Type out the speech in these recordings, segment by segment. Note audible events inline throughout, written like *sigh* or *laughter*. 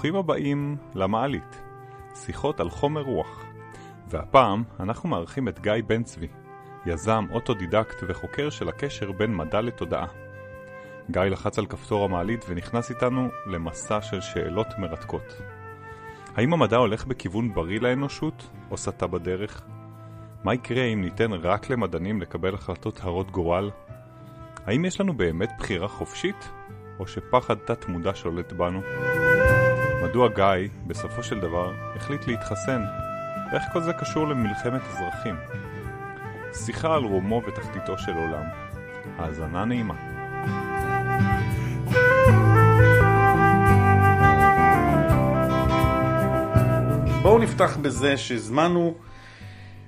ברוכים הבאים למעלית, שיחות על חומר רוח. והפעם אנחנו מארחים את גיא בן צבי, יזם, אוטודידקט וחוקר של הקשר בין מדע לתודעה. גיא לחץ על כפתור המעלית ונכנס איתנו למסע של שאלות מרתקות. האם המדע הולך בכיוון בריא לאנושות, או סטה בדרך? מה יקרה אם ניתן רק למדענים לקבל החלטות הרות גורל? האם יש לנו באמת בחירה חופשית, או שפחד תת-מודע שולט בנו? מדוע גיא, בסופו של דבר, החליט להתחסן? ואיך כל זה קשור למלחמת אזרחים? שיחה על רומו ותחתיתו של עולם. האזנה נעימה. בואו נפתח בזה שהזמנו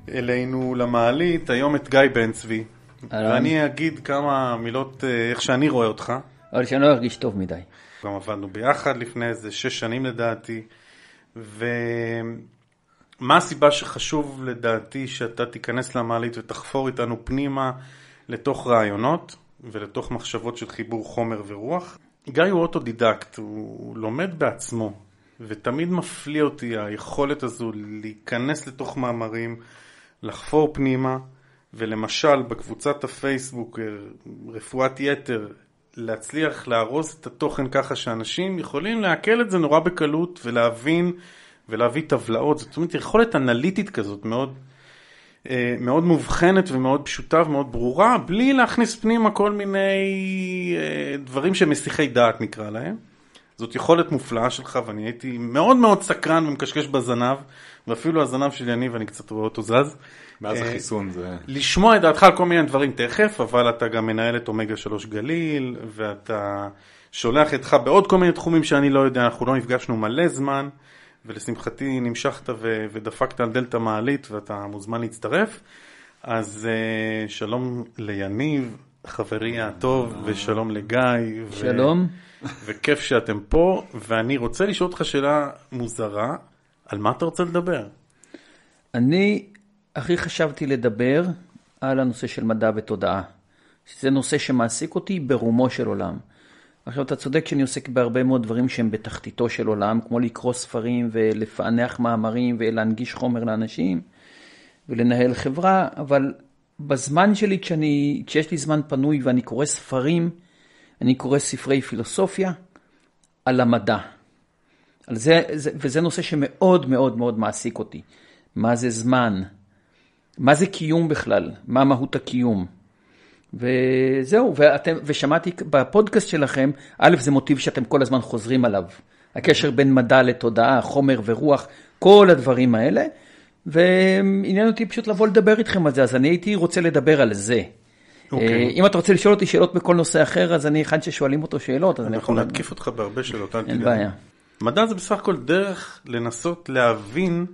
אלינו למעלית היום את גיא בן צבי. ואני אגיד כמה מילות אה, איך שאני רואה אותך. אבל שאני לא ארגיש טוב מדי. גם עבדנו ביחד לפני איזה שש שנים לדעתי. ומה הסיבה שחשוב לדעתי שאתה תיכנס למעלית ותחפור איתנו פנימה לתוך רעיונות ולתוך מחשבות של חיבור חומר ורוח? גיא הוא אוטודידקט, הוא לומד בעצמו, ותמיד מפליא אותי היכולת הזו להיכנס לתוך מאמרים, לחפור פנימה, ולמשל בקבוצת הפייסבוק רפואת יתר, להצליח לארוז את התוכן ככה שאנשים יכולים לעכל את זה נורא בקלות ולהבין ולהביא טבלאות, זאת אומרת יכולת אנליטית כזאת מאוד, אה, מאוד מובחנת ומאוד פשוטה ומאוד ברורה, בלי להכניס פנימה כל מיני אה, דברים שמסיחי דעת נקרא להם. זאת יכולת מופלאה שלך ואני הייתי מאוד מאוד סקרן ומקשקש בזנב ואפילו הזנב של יניב אני קצת רואה אותו זז. מאז אה, החיסון זה... לשמוע את דעתך על כל מיני דברים תכף, אבל אתה גם מנהל את אומגה 3 גליל, ואתה שולח איתך בעוד כל מיני תחומים שאני לא יודע, אנחנו לא נפגשנו מלא זמן, ולשמחתי נמשכת ו- ודפקת על דלת המעלית ואתה מוזמן להצטרף. אז uh, שלום ליניב, חברי הטוב, ושלום לגיא. ו- שלום. וכיף שאתם פה, ואני רוצה לשאול אותך שאלה מוזרה, על מה אתה רוצה לדבר? אני הכי חשבתי לדבר על הנושא של מדע ותודעה, שזה נושא שמעסיק אותי ברומו של עולם. עכשיו, אתה צודק שאני עוסק בהרבה מאוד דברים שהם בתחתיתו של עולם, כמו לקרוא ספרים ולפענח מאמרים ולהנגיש חומר לאנשים ולנהל חברה, אבל בזמן שלי, כשאני, כשיש לי זמן פנוי ואני קורא ספרים, אני קורא ספרי פילוסופיה על המדע. על זה, זה, וזה נושא שמאוד מאוד מאוד מעסיק אותי. מה זה זמן? מה זה קיום בכלל? מה מהות הקיום? וזהו, ואתם, ושמעתי בפודקאסט שלכם, א', זה מוטיב שאתם כל הזמן חוזרים עליו. הקשר בין מדע לתודעה, חומר ורוח, כל הדברים האלה. ועניין אותי פשוט לבוא לדבר איתכם על זה, אז אני הייתי רוצה לדבר על זה. Okay. אוקיי. אם אתה רוצה לשאול אותי שאלות בכל נושא אחר, אז אני אחד ששואלים אותו שאלות, אז אני אנחנו יכול... נתקיף אותך בהרבה שאלות, אל אין תדאג. בעיה. מדע זה בסך הכל דרך לנסות להבין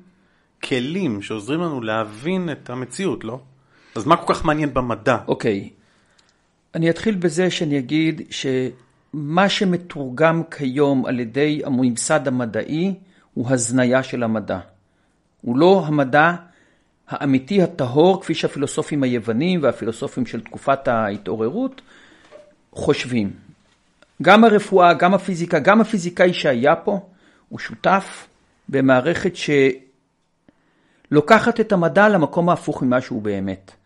כלים שעוזרים לנו להבין את המציאות, לא? אז מה כל כך מעניין במדע? אוקיי, אני אתחיל בזה שאני אגיד שמה שמתורגם כיום על ידי הממסד המדעי הוא הזניה של המדע. הוא לא המדע האמיתי הטהור, כפי שהפילוסופים היוונים והפילוסופים של תקופת ההתעוררות חושבים. גם הרפואה, גם הפיזיקה, גם הפיזיקאי שהיה פה, הוא שותף במערכת שלוקחת את המדע למקום ההפוך ממה שהוא באמת.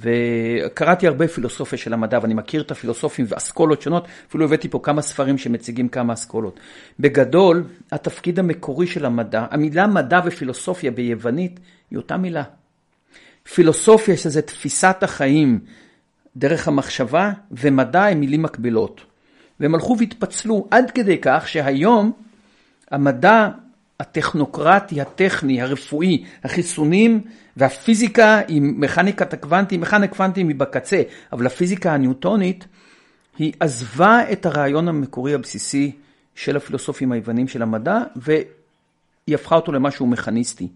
וקראתי הרבה פילוסופיה של המדע, ואני מכיר את הפילוסופים ואסכולות שונות, אפילו הבאתי פה כמה ספרים שמציגים כמה אסכולות. בגדול, התפקיד המקורי של המדע, המילה מדע ופילוסופיה ביוונית היא אותה מילה. פילוסופיה שזה תפיסת החיים דרך המחשבה, ומדע הם מילים מקבילות. והם הלכו והתפצלו עד כדי כך שהיום המדע הטכנוקרטי, הטכני, הרפואי, החיסונים והפיזיקה עם מכניקת הקוונטים, מכניקת קוונטים היא בקצה, אבל הפיזיקה הניוטונית היא עזבה את הרעיון המקורי הבסיסי של הפילוסופים היוונים של המדע והיא הפכה אותו למשהו מכניסטי.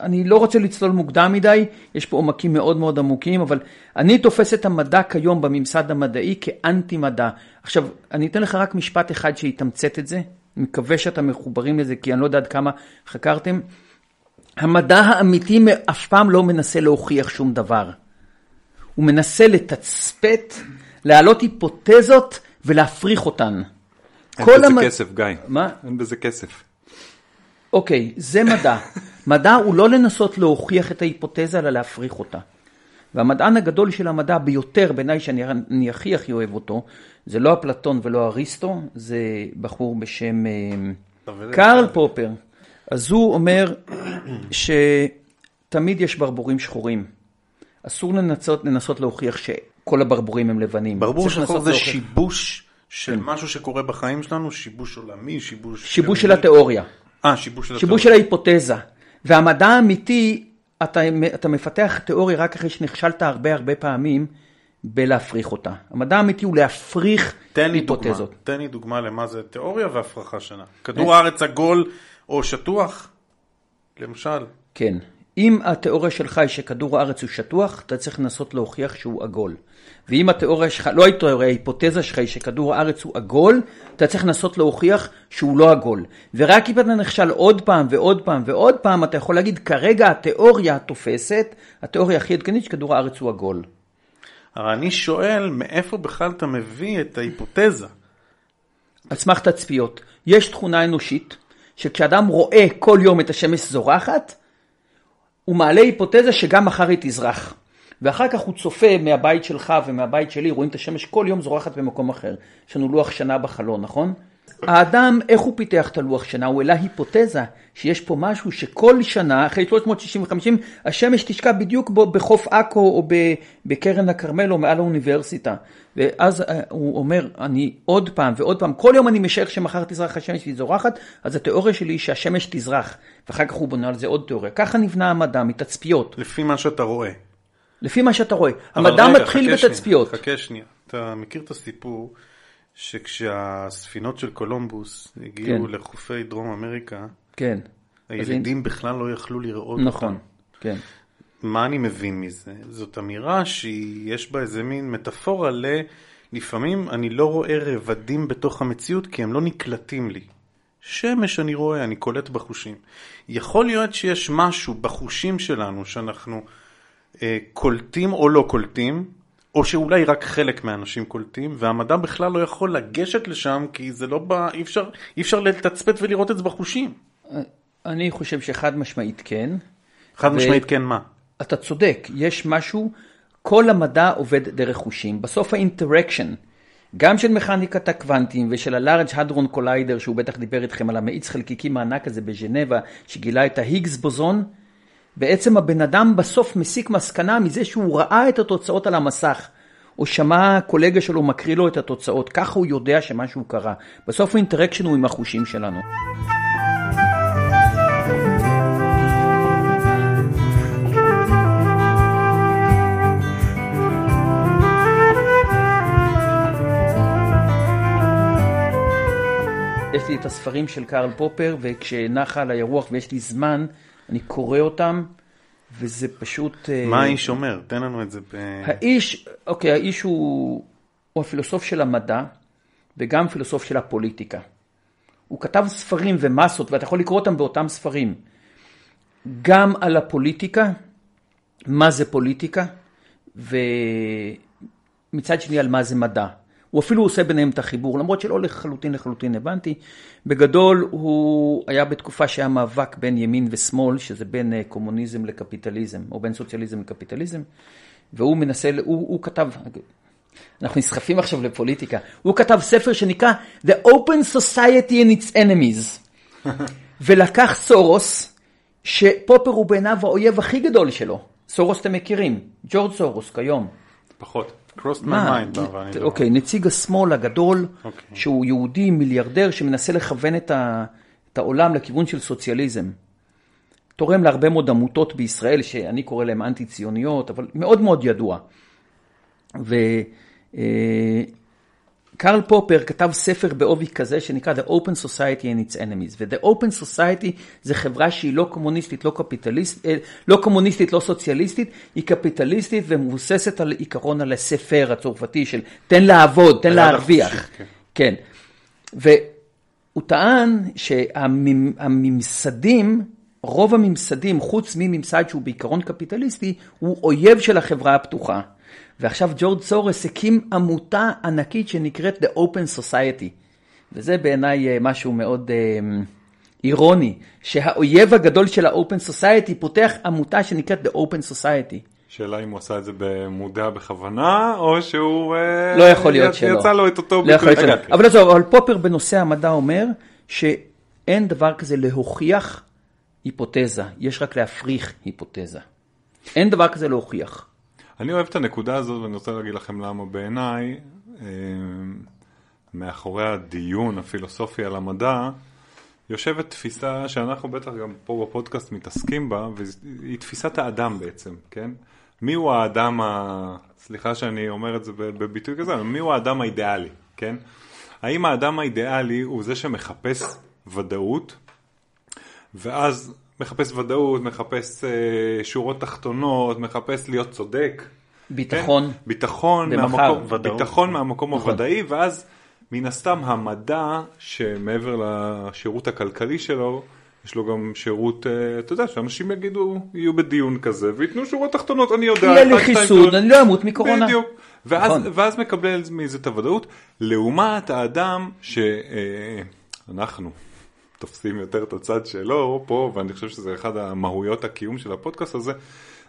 אני לא רוצה לצלול מוקדם מדי, יש פה עומקים מאוד מאוד עמוקים, אבל אני תופס את המדע כיום בממסד המדעי כאנטי מדע. עכשיו, אני אתן לך רק משפט אחד שיתמצת את זה, מקווה שאתם מחוברים לזה, כי אני לא יודע עד כמה חקרתם. המדע האמיתי אף פעם לא מנסה להוכיח שום דבר. הוא מנסה לתצפת, להעלות היפותזות ולהפריך אותן. אין בזה המ- כסף, גיא. מה? אין בזה כסף. אוקיי, זה מדע. מדע הוא לא לנסות להוכיח את ההיפותזה, אלא להפריך אותה. והמדען הגדול של המדע ביותר, בעיניי שאני אני הכי הכי אוהב אותו, זה לא אפלטון ולא אריסטו, זה בחור בשם אה, קרל פופר. אז הוא אומר שתמיד יש ברבורים שחורים. אסור לנסות, לנסות להוכיח שכל הברבורים הם לבנים. ברבור שחור זה להוכיח- שיבוש של משהו שקורה בחיים שלנו, שיבוש עולמי, שיבוש... שיבוש של. התיאוריה. אה, שיבוש של שיבוש של ההיפותזה. והמדע האמיתי, אתה, אתה מפתח תיאוריה רק אחרי שנכשלת הרבה הרבה פעמים בלהפריך אותה. המדע האמיתי הוא להפריך תן לי דוגמה, היפותזות. תן לי דוגמה למה זה תיאוריה והפרחה שונה. כדור הארץ עגול או שטוח, למשל. כן. אם התיאוריה שלך היא שכדור הארץ הוא שטוח, אתה צריך לנסות להוכיח שהוא עגול. ואם התיאוריה שלך, לא התיאוריה, ההיפותזה שלך היא שכדור הארץ הוא עגול, אתה צריך לנסות להוכיח שהוא לא עגול. ורק אם אתה נכשל עוד פעם ועוד פעם ועוד פעם, אתה יכול להגיד, כרגע התיאוריה התופסת, התיאוריה הכי עדכנית שכדור הארץ הוא עגול. אבל אני שואל, מאיפה בכלל אתה מביא את ההיפותזה? על סמך תצפיות. יש תכונה אנושית, שכשאדם רואה כל יום את השמש זורחת, הוא מעלה היפותזה שגם מחר היא תזרח. ואחר כך הוא צופה מהבית שלך ומהבית שלי, רואים את השמש כל יום זורחת במקום אחר. יש לנו לוח שנה בחלון, נכון? האדם, איך הוא פיתח את הלוח שנה? הוא העלה היפותזה שיש פה משהו שכל שנה, אחרי 365, השמש תשקע בדיוק בו- בחוף עכו או בקרן הכרמל או מעל האוניברסיטה. ואז אה, הוא אומר, אני עוד פעם ועוד פעם, כל יום אני משער שמחר תזרח השמש והיא זורחת, אז התיאוריה שלי היא שהשמש תזרח. ואחר כך הוא בונה על זה עוד תיאוריה. ככה נבנה המדע, מתצפיות. לפי מה שאתה רואה. לפי מה שאתה רואה. המדע רגע, מתחיל חכה בתצפיות. שנייה, חכה שנייה. אתה מכיר את הסיפור שכשהספינות של קולומבוס הגיעו כן. לחופי דרום אמריקה, כן. אז הילידים בכלל לא יכלו לראות נכון, אותם. כן. מה אני מבין מזה? זאת אמירה שיש בה איזה מין מטאפורה ל... לפעמים אני לא רואה רבדים בתוך המציאות כי הם לא נקלטים לי. שמש אני רואה, אני קולט בחושים. יכול להיות שיש משהו בחושים שלנו שאנחנו קולטים או לא קולטים, או שאולי רק חלק מהאנשים קולטים, והמדע בכלל לא יכול לגשת לשם כי זה לא בא, אי אפשר, אי אפשר לתצפת ולראות את זה בחושים. אני חושב שחד משמעית כן. חד ו- משמעית כן מה. אתה צודק, יש משהו, כל המדע עובד דרך חושים. בסוף ה interaction, גם של מכניקת הקוונטים ושל ה-Large Hadron Collider, שהוא בטח דיבר איתכם על המאיץ חלקיקים הענק הזה בז'נבה, שגילה את ההיגס בוזון, בעצם הבן אדם בסוף מסיק מסקנה מזה שהוא ראה את התוצאות על המסך. או שמע קולגה שלו מקריא לו את התוצאות, ככה הוא יודע שמשהו קרה. בסוף ה interaction הוא עם החושים שלנו. יש לי את הספרים של קרל פופר, וכשנחה עליי הרוח ויש לי זמן, אני קורא אותם, וזה פשוט... אה, מה האיש אומר? תן לנו את זה ב... האיש, אוקיי, האיש הוא, הוא הפילוסוף של המדע, וגם פילוסוף של הפוליטיקה. הוא כתב ספרים ומסות, ואתה יכול לקרוא אותם באותם ספרים. גם על הפוליטיקה, מה זה פוליטיקה, ומצד שני על מה זה מדע. הוא אפילו עושה ביניהם את החיבור, למרות שלא לחלוטין לחלוטין הבנתי. בגדול הוא היה בתקופה שהיה מאבק בין ימין ושמאל, שזה בין אה, קומוניזם לקפיטליזם, או בין סוציאליזם לקפיטליזם, והוא מנסה, הוא, הוא כתב, אנחנו נסחפים עכשיו לפוליטיקה, הוא כתב ספר שנקרא The Open Society and its Enemies, *laughs* ולקח סורוס, שפופר הוא בעיניו האויב הכי גדול שלו. סורוס אתם מכירים, ג'ורג' סורוס כיום. פחות. Crossed my mind, אבל אני לא... אוקיי, נציג השמאל הגדול, אוקיי. שהוא יהודי מיליארדר שמנסה לכוון את, העולם לכיוון של סוציאליזם. תורם להרבה מאוד עמותות בישראל, שאני קורא להן אנטי-ציוניות, אבל מאוד מאוד ידוע. וקרל פופר כתב ספר בעובי כזה שנקרא The Open Society and its Enemies, ו-The Open Society זה חברה שהיא לא קומוניסטית, לא קפיטליסטית, אה, לא קומוניסטית, לא סוציאליסטית, היא קפיטליסטית ומבוססת על עיקרון ה laissez-faire הצרפתי של תן לעבוד, תן להרוויח. כן. כן. והוא טען שהממסדים, רוב הממסדים, חוץ מממסד שהוא בעיקרון קפיטליסטי, הוא אויב של החברה הפתוחה. ועכשיו ג'ורג' סורוס הקים עמותה ענקית שנקראת The Open Society. וזה בעיניי אה, משהו מאוד אה, אירוני, שהאויב הגדול של ה-open society פותח עמותה שנקראת The Open Society. שאלה אם הוא עשה את זה במודע בכוונה, או שהוא... אה, לא יכול להיות שלא. יצא לו את אותו לא יכול להיות שלא. אבל עזוב, אבל פופר בנושא המדע אומר שאין דבר כזה להוכיח היפותזה, יש רק להפריך היפותזה. אין דבר כזה להוכיח. אני אוהב את הנקודה הזאת ואני רוצה להגיד לכם למה בעיניי אה, מאחורי הדיון הפילוסופי על המדע יושבת תפיסה שאנחנו בטח גם פה בפודקאסט מתעסקים בה והיא תפיסת האדם בעצם, כן? מי הוא האדם, ה... סליחה שאני אומר את זה בביטוי כזה, אבל מי הוא האדם האידיאלי, כן? האם האדם האידיאלי הוא זה שמחפש ודאות ואז מחפש ודאות, מחפש אה, שורות תחתונות, מחפש להיות צודק. ביטחון. כן? ביטחון, במחר, מהמקום, ודאות. ביטחון מהמקום נכון. הוודאי, ואז מן הסתם המדע, שמעבר לשירות הכלכלי שלו, יש לו גם שירות, אה, אתה יודע, שאנשים יגידו, יהיו בדיון כזה, וייתנו שורות תחתונות, אני יודע. יהיה לי חיסון. אני לא אמות מקורונה. בדיוק. ואז, נכון. ואז מקבל מזה את הוודאות, לעומת האדם שאנחנו תופסים יותר את הצד שלו פה, ואני חושב שזה אחד המהויות הקיום של הפודקאסט הזה,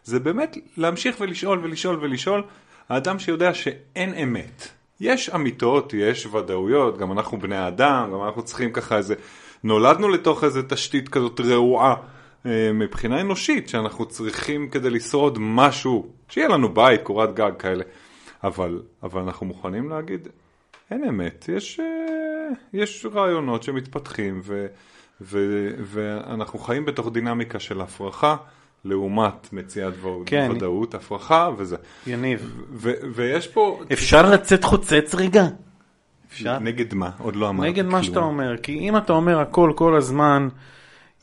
זה באמת להמשיך ולשאול ולשאול ולשאול, האדם שיודע שאין אמת. יש אמיתות, יש ודאויות, גם אנחנו בני אדם, גם אנחנו צריכים ככה איזה, נולדנו לתוך איזה תשתית כזאת רעועה. אה, מבחינה אנושית, שאנחנו צריכים כדי לשרוד משהו, שיהיה לנו בית, קורת גג כאלה. אבל, אבל אנחנו מוכנים להגיד, אין אמת, יש, אה, יש רעיונות שמתפתחים ו, ו, ואנחנו חיים בתוך דינמיקה של הפרחה לעומת מציאת ו- כן. ודאות, הפרחה וזה. יניב, ו, ויש פה... אפשר לצאת חוצץ רגע? אפשר? נגד מה? עוד לא אמרתי נגד מה כלום. שאתה אומר, כי אם אתה אומר הכל כל הזמן,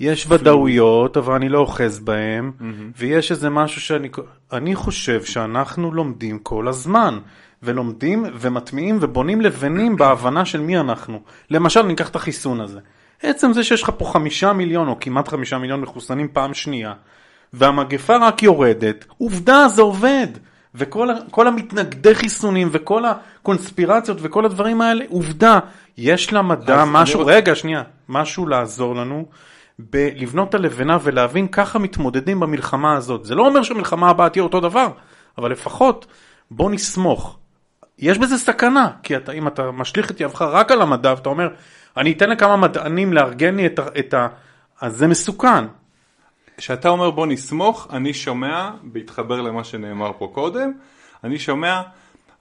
יש ודאויות, אבל אני לא אוחז בהם, ויש איזה משהו שאני אני חושב שאנחנו לומדים כל הזמן, ולומדים ומטמיעים ובונים לבנים בהבנה של מי אנחנו. למשל, ניקח את החיסון הזה. עצם זה שיש לך פה חמישה מיליון, או כמעט חמישה מיליון מחוסנים פעם שנייה, והמגפה רק יורדת, עובדה, זה עובד. וכל המתנגדי חיסונים וכל הקונספירציות וכל הדברים האלה, עובדה, יש למדע משהו, רוצה- רגע, שנייה, משהו לעזור לנו בלבנות את הלבנה ולהבין ככה מתמודדים במלחמה הזאת. זה לא אומר שהמלחמה הבאה תהיה אותו דבר, אבל לפחות בוא נסמוך. יש בזה סכנה, כי אתה, אם אתה משליך את יהבך רק על המדע ואתה אומר, אני אתן לכמה מדענים לארגן לי את ה... את ה אז זה מסוכן. כשאתה אומר בוא נסמוך, אני שומע, בהתחבר למה שנאמר פה קודם, אני שומע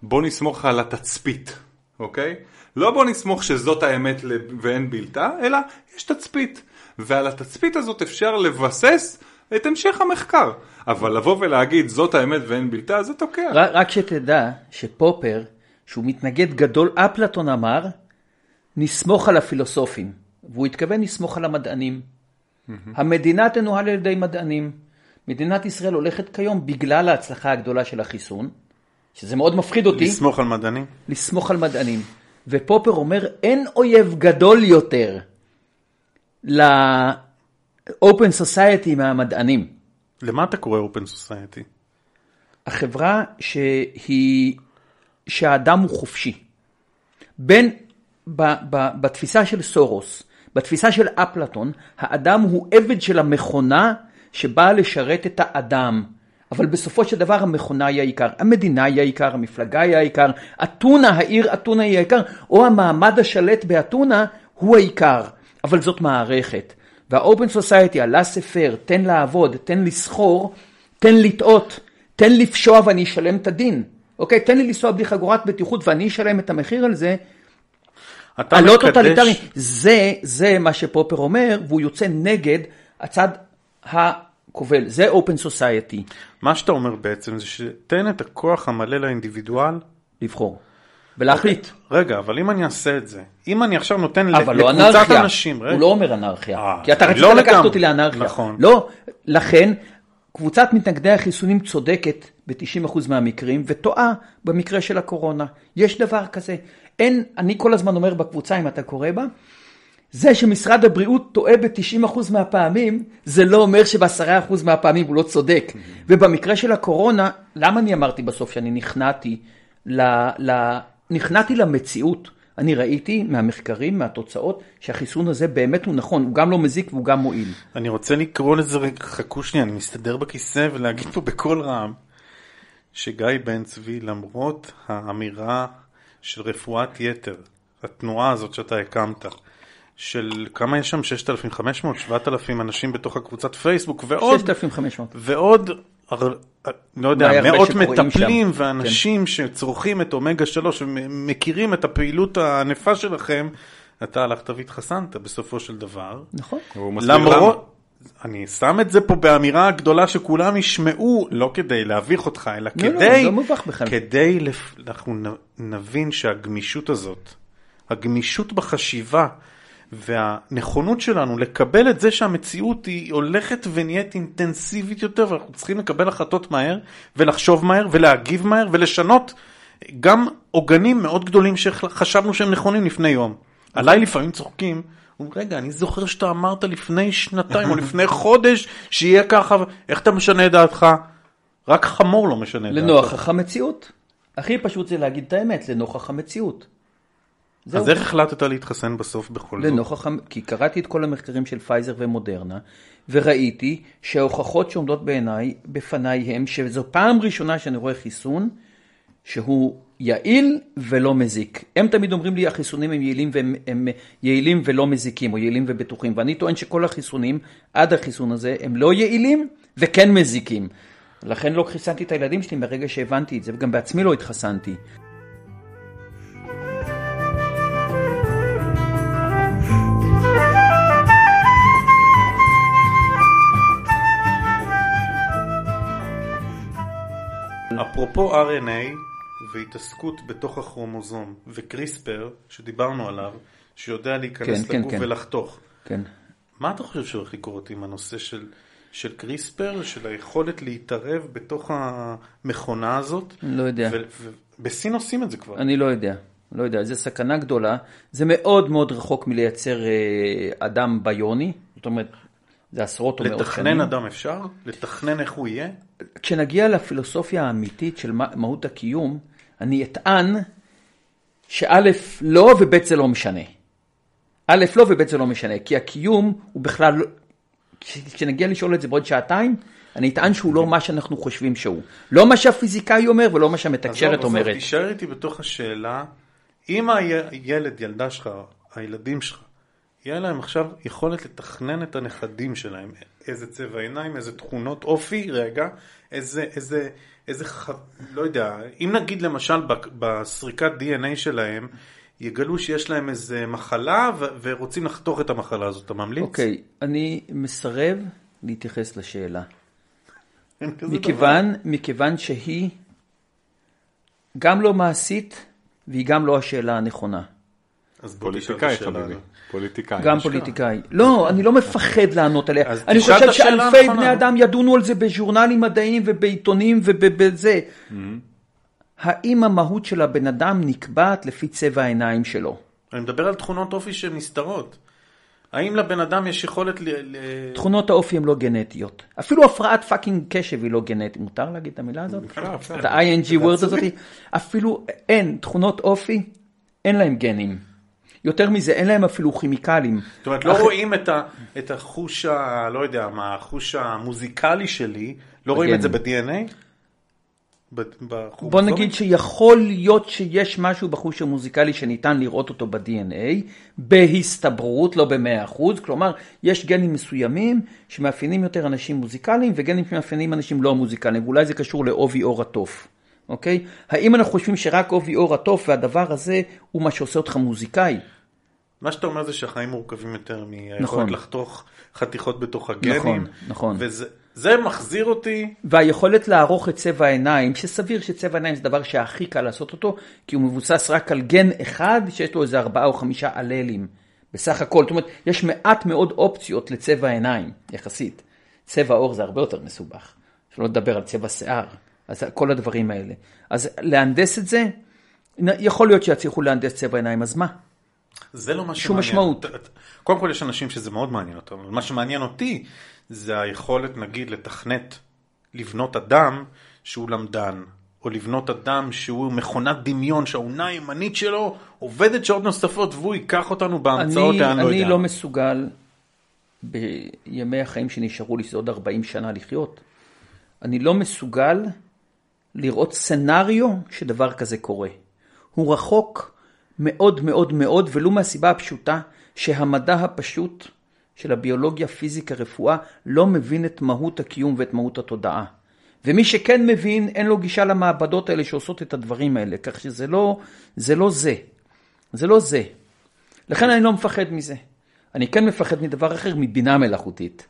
בוא נסמוך על התצפית, אוקיי? לא בוא נסמוך שזאת האמת ואין בלתה, אלא יש תצפית. ועל התצפית הזאת אפשר לבסס את המשך המחקר. אבל לבוא ולהגיד זאת האמת ואין בלתה, זה תוקע. רק, רק שתדע שפופר, שהוא מתנגד גדול, אפלטון אמר, נסמוך על הפילוסופים, והוא התכוון לסמוך על המדענים. המדינה תנוהל על ידי מדענים. מדינת ישראל הולכת כיום בגלל ההצלחה הגדולה של החיסון, שזה מאוד מפחיד אותי, לסמוך על מדענים. לסמוך על מדענים. ופופר אומר, אין אויב גדול יותר ל-open society מהמדענים. למה אתה קורא אופן סוסייטי? החברה שהיא, שהאדם הוא חופשי. בין, ב, ב, בתפיסה של סורוס, בתפיסה של אפלטון, האדם הוא עבד של המכונה שבאה לשרת את האדם. אבל בסופו של דבר המכונה היא העיקר, המדינה היא העיקר, המפלגה היא העיקר, אתונה, העיר אתונה היא העיקר, או המעמד השלט באתונה הוא העיקר. אבל זאת מערכת. וה open society, ה laissez-faire, תן לעבוד, תן לסחור, תן לטעות, תן לפשוע ואני אשלם את הדין. אוקיי, תן לי לנסוע בלי חגורת בטיחות ואני אשלם את המחיר על זה. אתה הלא מקדש- טוטליטרי. זה, זה מה שפופר אומר, והוא יוצא נגד הצד הכובל. זה open society, מה שאתה אומר בעצם זה שתן את הכוח המלא לאינדיבידואל. לבחור. ולהחליט. רגע, אבל אם אני אעשה את זה, אם אני עכשיו נותן לא לקבוצת. אנשים, רגע, הוא לא אומר אנרכיה. אה, כי אתה אני רצית לא לקחת. אותי לאנרכיה. נכון. לא, לכן קבוצת מתנגדי החיסונים צודקת ב-90% מהמקרים וטועה במקרה של הקורונה. יש דבר כזה. אין, אני כל הזמן אומר בקבוצה, אם אתה קורא בה, זה שמשרד הבריאות טועה ב-90% מהפעמים, זה לא אומר שב-10% מהפעמים הוא לא צודק. ובמקרה של הקורונה, למה אני אמרתי בסוף שאני נכנעתי, ל, ל, נכנעתי למציאות? אני ראיתי מהמחקרים, מהתוצאות, שהחיסון הזה באמת הוא נכון, הוא גם לא מזיק והוא גם מועיל. אני רוצה לקרוא לזה, רגע, חכו שנייה, אני מסתדר בכיסא ולהגיד פה בקול רם, שגיא בן צבי, למרות האמירה של רפואת יתר, התנועה הזאת שאתה הקמת, של כמה יש שם? 6,500, 7,000 אנשים בתוך הקבוצת פייסבוק, ועוד, 6,500. ועוד, לא יודע, מאות מטפלים שם. כן. ואנשים שצורכים את אומגה 3 ומכירים את הפעילות הענפה שלכם, אתה הלכת והתחסנת בסופו של דבר. נכון. הוא מסביר למה. למרות, אני שם את זה פה באמירה גדולה שכולם ישמעו, לא כדי להביך אותך, אלא לא, לא, כדי, לא בכלל. כדי, לפ... אנחנו נבין שהגמישות הזאת, הגמישות בחשיבה והנכונות שלנו לקבל את זה שהמציאות היא הולכת ונהיית אינטנסיבית יותר ואנחנו צריכים לקבל החלטות מהר ולחשוב מהר ולהגיב מהר ולשנות גם עוגנים מאוד גדולים שחשבנו שהם נכונים לפני יום. עליי לפעמים צוחקים, רגע, אני זוכר שאתה אמרת לפני שנתיים או לפני *laughs* חודש שיהיה ככה, איך אתה משנה את דעתך? רק חמור לא משנה את דעתו. לנוכח המציאות. הכי פשוט זה להגיד את האמת, לנוכח המציאות. זהו. אז איך החלטת להתחסן בסוף בכל זאת? לנוכח, כי קראתי את כל המחקרים של פייזר ומודרנה, וראיתי שההוכחות שעומדות בעיניי, בפניי הם שזו פעם ראשונה שאני רואה חיסון שהוא יעיל ולא מזיק. הם תמיד אומרים לי החיסונים הם יעילים, והם, הם יעילים ולא מזיקים, או יעילים ובטוחים, ואני טוען שכל החיסונים, עד החיסון הזה, הם לא יעילים וכן מזיקים. לכן לא חיסנתי את הילדים שלי מרגע שהבנתי את זה, וגם בעצמי לא התחסנתי. אפרופו RNA והתעסקות בתוך הכרומוזום וקריספר שדיברנו עליו, שיודע להיכנס כן, כן, לגוף כן. ולחתוך. כן. מה אתה חושב שהולך לקרות עם הנושא של, של קריספר, של היכולת להתערב בתוך המכונה הזאת? לא יודע. ובסין עושים את זה כבר. אני לא יודע, לא יודע, זו סכנה גדולה. זה מאוד מאוד רחוק מלייצר אה, אדם ביוני, זאת אומרת, זה עשרות או מאות שנים. לתכנן אדם אפשר? לתכנן איך הוא יהיה? כשנגיע לפילוסופיה האמיתית של מה- מהות הקיום, אני אטען שא' לא וב' זה לא משנה. א' לא וב' זה לא משנה, כי הקיום הוא בכלל, לא- כש- כשנגיע לשאול את זה בעוד שעתיים, אני אטען שהוא לא מה שאנחנו חושבים שהוא. לא מה שהפיזיקאי אומר ולא מה שהמתקשרת אומרת. תישאר איתי בתוך השאלה, אם הילד, ילדה שלך, הילדים שלך, יהיה להם עכשיו יכולת לתכנן את הנכדים שלהם, איזה צבע עיניים, איזה תכונות אופי, רגע, איזה, איזה, איזה, ח... לא יודע, אם נגיד למשל בסריקת DNA שלהם, יגלו שיש להם איזה מחלה ו- ורוצים לחתוך את המחלה הזאת, אתה ממליץ? אוקיי, אני מסרב להתייחס לשאלה. מכיוון, מכיוון שהיא גם לא מעשית והיא גם לא השאלה הנכונה. אז פוליטיקאי חביבי. פוליטיקאי. גם פוליטיקאי. לא, אני לא מפחד לענות עליה. אני חושב שאלפי. בני אדם ידונו על זה בז'ורנלים מדעיים ובעיתונים ובזה. האם המהות של הבן אדם נקבעת לפי צבע העיניים שלו? אני מדבר על תכונות אופי שהן נסתרות. האם לבן אדם יש יכולת ל... תכונות האופי הן לא גנטיות. אפילו הפרעת fucking קשב היא לא גנטית. מותר להגיד את המילה הזאת? את ה-ing word הזאת? אפילו אין, תכונות אופי, אין להם גנים. יותר מזה, אין להם אפילו כימיקלים. זאת אומרת, לא אח- רואים את, ה, את החוש ה... לא יודע מה, החוש המוזיקלי שלי, לא רואים את זה ב-DNA? ב- בכרומוזומים? בוא נגיד שיכול להיות שיש משהו בחוש המוזיקלי שניתן לראות אותו ב-DNA, בהסתברות, לא ב-100%, כלומר, יש גנים מסוימים שמאפיינים יותר אנשים מוזיקליים וגנים שמאפיינים אנשים לא מוזיקליים, ואולי זה קשור לעובי עור התוף, אוקיי? האם אנחנו חושבים שרק עובי עור התוף והדבר הזה הוא מה שעושה אותך מוזיקאי? מה שאתה אומר זה שהחיים מורכבים יותר מהיכולת נכון. לחתוך חתיכות בתוך הגנים. נכון, נכון. וזה זה מחזיר אותי, והיכולת לערוך את צבע העיניים, שסביר שצבע העיניים זה דבר שהכי קל לעשות אותו, כי הוא מבוסס רק על גן אחד שיש לו איזה ארבעה או חמישה אללים. בסך הכל, זאת אומרת, יש מעט מאוד אופציות לצבע העיניים, יחסית. צבע עור זה הרבה יותר מסובך, שלא לדבר על צבע שיער, אז כל הדברים האלה. אז להנדס את זה, יכול להיות שיצליחו להנדס צבע עיניים, אז מה? זה לא מה שמעניין. שום משמעות. קודם כל יש אנשים שזה מאוד מעניין אותם, אבל מה שמעניין אותי זה היכולת נגיד לתכנת, לבנות אדם שהוא למדן, או לבנות אדם שהוא מכונת דמיון שהאונה הימנית שלו עובדת שעות נוספות והוא ייקח אותנו בהמצאות אני, לאן לא אני יודע. לא מסוגל בימי החיים שנשארו לי, שזה עוד 40 שנה לחיות, אני לא מסוגל לראות סצנריו שדבר כזה קורה. הוא רחוק מאוד מאוד מאוד, ולו מהסיבה הפשוטה שהמדע הפשוט של הביולוגיה, פיזיקה, רפואה, לא מבין את מהות הקיום ואת מהות התודעה. ומי שכן מבין, אין לו גישה למעבדות האלה שעושות את הדברים האלה, כך שזה לא זה. לא זה. זה לא זה. לכן אני לא מפחד מזה. אני כן מפחד מדבר אחר, מבינה מלאכותית.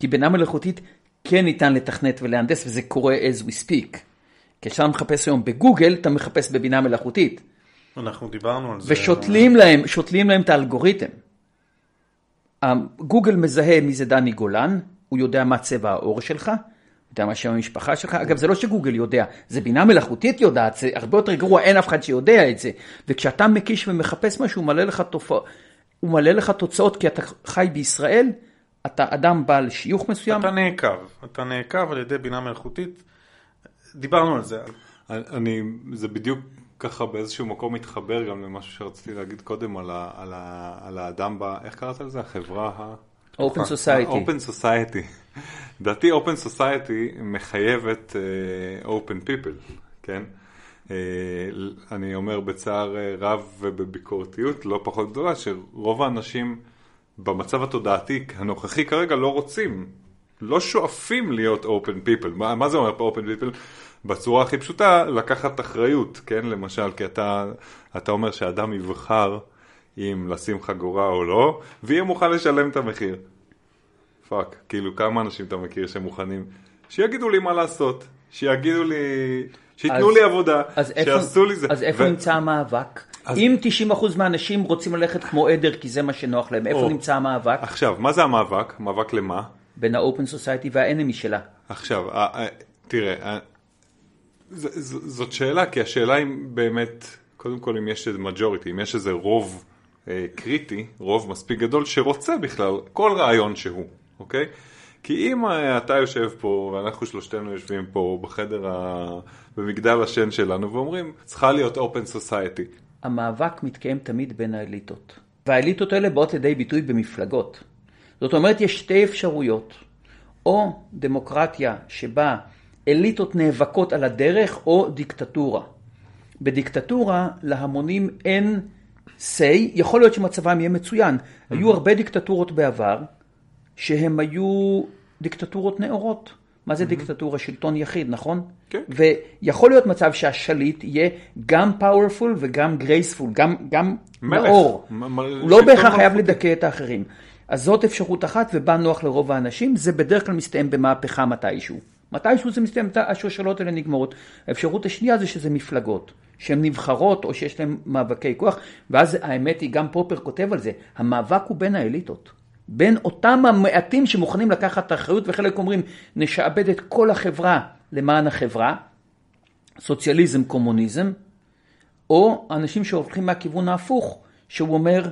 כי בינה מלאכותית כן ניתן לתכנת ולהנדס, וזה קורה as we speak. כשאתה מחפש היום בגוגל, אתה מחפש בבינה מלאכותית. אנחנו דיברנו על זה. ושותלים להם, שותלים להם את האלגוריתם. גוגל מזהה מי זה דני גולן, הוא יודע מה צבע העור שלך, יודע מה שם המשפחה שלך. אגב, זה לא שגוגל יודע, זה בינה מלאכותית יודעת, זה הרבה יותר גרוע, אין אף אחד שיודע את זה. וכשאתה מקיש ומחפש משהו, הוא מלא לך, תופע... הוא מלא לך תוצאות, כי אתה חי בישראל, אתה אדם בעל שיוך מסוים. אתה נעקב, אתה נעקב על ידי בינה מלאכותית. דיברנו על זה. אני, זה בדיוק ככה באיזשהו מקום מתחבר גם למשהו שרציתי להגיד קודם על, ה, על, ה, על האדם, ב, איך קראת לזה? החברה ה... Open Society. Open Society. *laughs* לדעתי Open Society מחייבת uh, Open People, כן? Uh, אני אומר בצער uh, רב ובביקורתיות לא פחות גדולה, שרוב האנשים במצב התודעתי הנוכחי כרגע לא רוצים, לא שואפים להיות Open People. מה, מה זה אומר פה Open People? בצורה הכי פשוטה, לקחת אחריות, כן? למשל, כי אתה, אתה אומר שאדם יבחר אם לשים חגורה או לא, ויהיה מוכן לשלם את המחיר. fuck, כאילו כמה אנשים אתה מכיר שמוכנים, שיגידו לי מה לעשות, שיגידו לי, שייתנו אז- לי עבודה, אז איפה, שיעשו לי זה. אז איפה ו- נמצא המאבק? אז- אם 90% מהאנשים רוצים ללכת כמו עדר כי זה מה שנוח להם, איפה או. נמצא המאבק? עכשיו, מה זה המאבק? מאבק למה? בין ה-open society וה enemy שלה. עכשיו, אה, אה, תראה, אה, זאת שאלה, כי השאלה אם באמת, קודם כל אם יש איזה majority, אם יש איזה רוב אה, קריטי, רוב מספיק גדול שרוצה בכלל כל רעיון שהוא, אוקיי? כי אם אה, אתה יושב פה ואנחנו שלושתנו יושבים פה בחדר, ה... במגדל השן שלנו ואומרים, צריכה להיות open society. המאבק מתקיים תמיד בין האליטות. והאליטות האלה באות לידי ביטוי במפלגות. זאת אומרת, יש שתי אפשרויות. או דמוקרטיה שבה אליטות נאבקות על הדרך, או דיקטטורה. בדיקטטורה להמונים אין say, יכול להיות שמצבם יהיה מצוין. היו הרבה דיקטטורות בעבר, שהם היו דיקטטורות נאורות. מה זה דיקטטורה? שלטון יחיד, נכון? כן. ויכול להיות מצב שהשליט יהיה גם powerful וגם graceful, גם, גם מלך. נאור. מ- מ- הוא לא בהכרח חייב. לדכא את האחרים. אז זאת אפשרות אחת, ובה נוח לרוב האנשים, זה בדרך כלל מסתיים במהפכה מתישהו. מתישהו זה מסתיים, השושלות האלה נגמרות. האפשרות השנייה זה שזה מפלגות, שהן נבחרות או שיש להן מאבקי כוח, ואז האמת היא, גם פופר כותב על זה, המאבק הוא בין האליטות. בין אותם המעטים שמוכנים לקחת את האחריות, וחלק אומרים, נשעבד את כל החברה למען החברה, סוציאליזם, קומוניזם, או אנשים שהולכים מהכיוון ההפוך, שהוא אומר,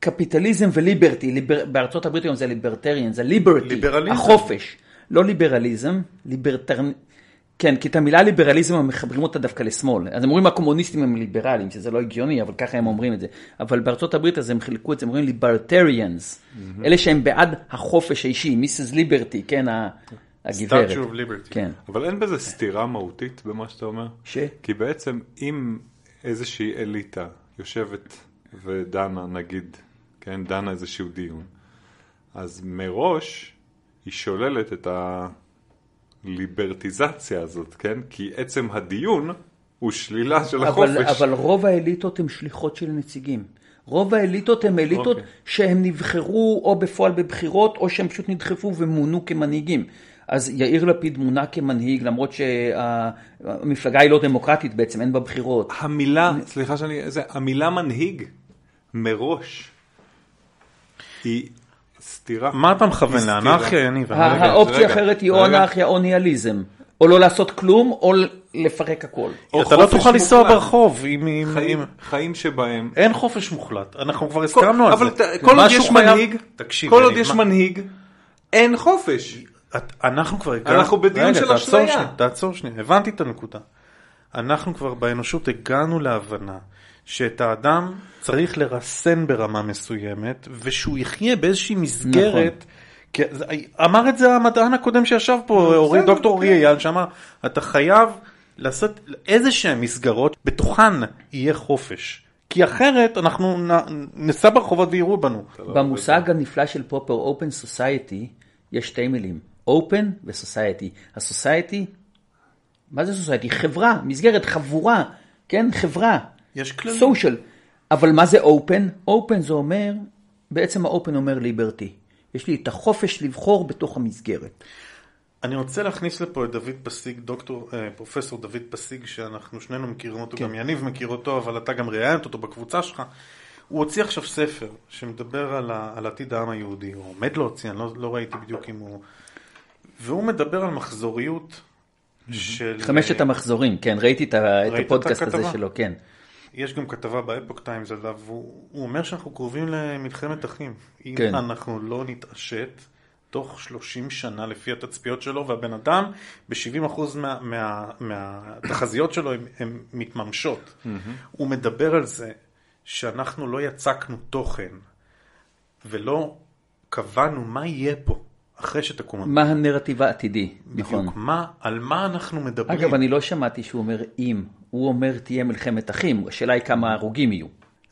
קפיטליזם וליברטי, ליבר, בארצות הברית היום זה ליברטריאן, זה ליברטי. החופש, לא ליברליזם, ליברטר... כן, כי את המילה ליברליזם הם מחברים אותה דווקא לשמאל. אז הם אומרים הקומוניסטים הם ליברלים, שזה לא הגיוני, אבל ככה הם אומרים את זה. אבל בארצות הברית אז הם חילקו את זה, הם אומרים ליברטריאנס. אלה שהם בעד החופש האישי, מיסס ליברטי, כן, הגברת. Of Liberty. כן. אבל אין בזה סתירה מהותית במה שאתה אומר? ש? כי בעצם אם איזושהי אליטה יושבת ודנה, נגיד, כן, דנה איזשהו דיון, אז מראש היא שוללת את הליברטיזציה הזאת, כן? כי עצם הדיון הוא שלילה של החופש. אבל, אבל רוב האליטות הן שליחות של נציגים. רוב האליטות הן אליטות אוקיי. שהם נבחרו או בפועל בבחירות, או שהם פשוט נדחפו ומונו כמנהיגים. אז יאיר לפיד מונה כמנהיג, למרות שהמפלגה היא לא דמוקרטית בעצם, אין בה בחירות. המילה, סליחה שאני, זה, המילה מנהיג מראש היא סתירה. מה אתה מכוון? לאנרכיה. יניב? האופציה רגע, האחרת היא או. אנרכיה או ניהליזם. או לא לעשות כלום, או לפרק הכל. או אתה לא תוכל לנסוע. ברחוב עם... עם- חיים, עם- חיים שבהם אין חופש מוחלט, אנחנו כבר הסכמנו על אבל זה. ת- כל עוד יש מנהיג, תקשיב, כל עוד יש מה- מנהיג, אין חופש. את, אנחנו כבר הגענו... אנחנו בדיון רגע, של תעצור אשליה. שנייה, תעצור שנייה, הבנתי את הנקודה. אנחנו כבר באנושות הגענו להבנה שאת האדם צריך לרסן ברמה מסוימת, ושהוא יחיה באיזושהי מסגרת. נכון. כי זה- אמר את זה המדען הקודם שישב פה, אורי, דוקטור אורי כן. אייל, שאמר, אתה חייב לעשות איזה שהן מסגרות, בתוכן יהיה חופש. כי אחרת אנחנו נ- ניסע ברחובות ויראו בנו. במושג הנפלא של פופר, Open Society, יש שתי מילים, Open ו-Society. ה-Society, מה זה Society? חברה, מסגרת, חבורה, כן? חברה. יש כללים. סושיאל. אבל מה זה Open? Open זה אומר, בעצם ה-Open אומר ליברטי. יש לי את החופש לבחור בתוך המסגרת. אני רוצה להכניס לפה את דוד פסיג, דוקטור, אה, פרופסור דוד פסיג, שאנחנו שנינו מכירים אותו, כן. גם יניב מכיר אותו, אבל אתה גם ראיינת אותו בקבוצה שלך. הוא הוציא עכשיו ספר שמדבר על, ה, על עתיד העם היהודי, הוא עומד להוציא, אני לא, לא ראיתי בדיוק אם הוא... והוא מדבר על מחזוריות של... חמשת המחזורים, כן, ראיתי את את ראית את הפודקאסט הזה הכתבה? שלו, כן. יש גם כתבה באפוק טיימס עליו, והוא הוא אומר שאנחנו קרובים למלחמת אחים. אם כן. אנחנו לא נתעשת, תוך 30 שנה לפי התצפיות שלו, והבן אדם ב-70% מה, מה, מהתחזיות שלו הן מתממשות. הוא מדבר על זה שאנחנו לא יצקנו תוכן ולא קבענו מה יהיה פה אחרי שתקום המדינה. מה הנרטיב העתידי, נכון. בדיוק, מה, על מה אנחנו מדברים. אגב, אני לא שמעתי שהוא אומר אם, הוא אומר תהיה מלחמת אחים, השאלה היא כמה הרוגים יהיו.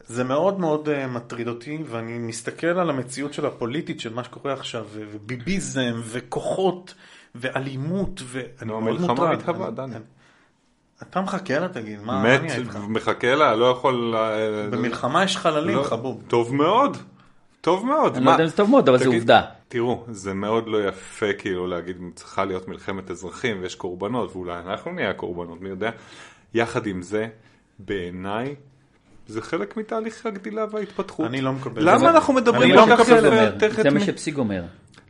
זה מאוד מאוד uh, מטריד אותי, ואני מסתכל על המציאות של הפוליטית, של מה שקורה עכשיו, וביביזם, וכוחות, ואלימות, ואני נו, מאוד המלחמה מוטרד. מתהווה, אני- דני. אני- אתה מחכה לה, תגיד, מה מה מת, נהיה איתך? מחכה לה, לא יכול... במלחמה יש חללים, לא- חבוב. טוב מאוד, טוב מאוד. אני לא מה- יודע אם זה טוב מאוד, אבל זה תגיד, עובדה. תראו, זה מאוד לא יפה כאילו להגיד צריכה להיות מלחמת אזרחים ויש קורבנות, ואולי אנחנו נהיה הקורבנות, מי יודע. יחד עם זה, בעיניי, זה חלק מתהליך הגדילה וההתפתחות. אני לא מקבל את למה זה. אנחנו מדברים כל לא כך פסיג זה. יפה זה מה שפסיג אומר.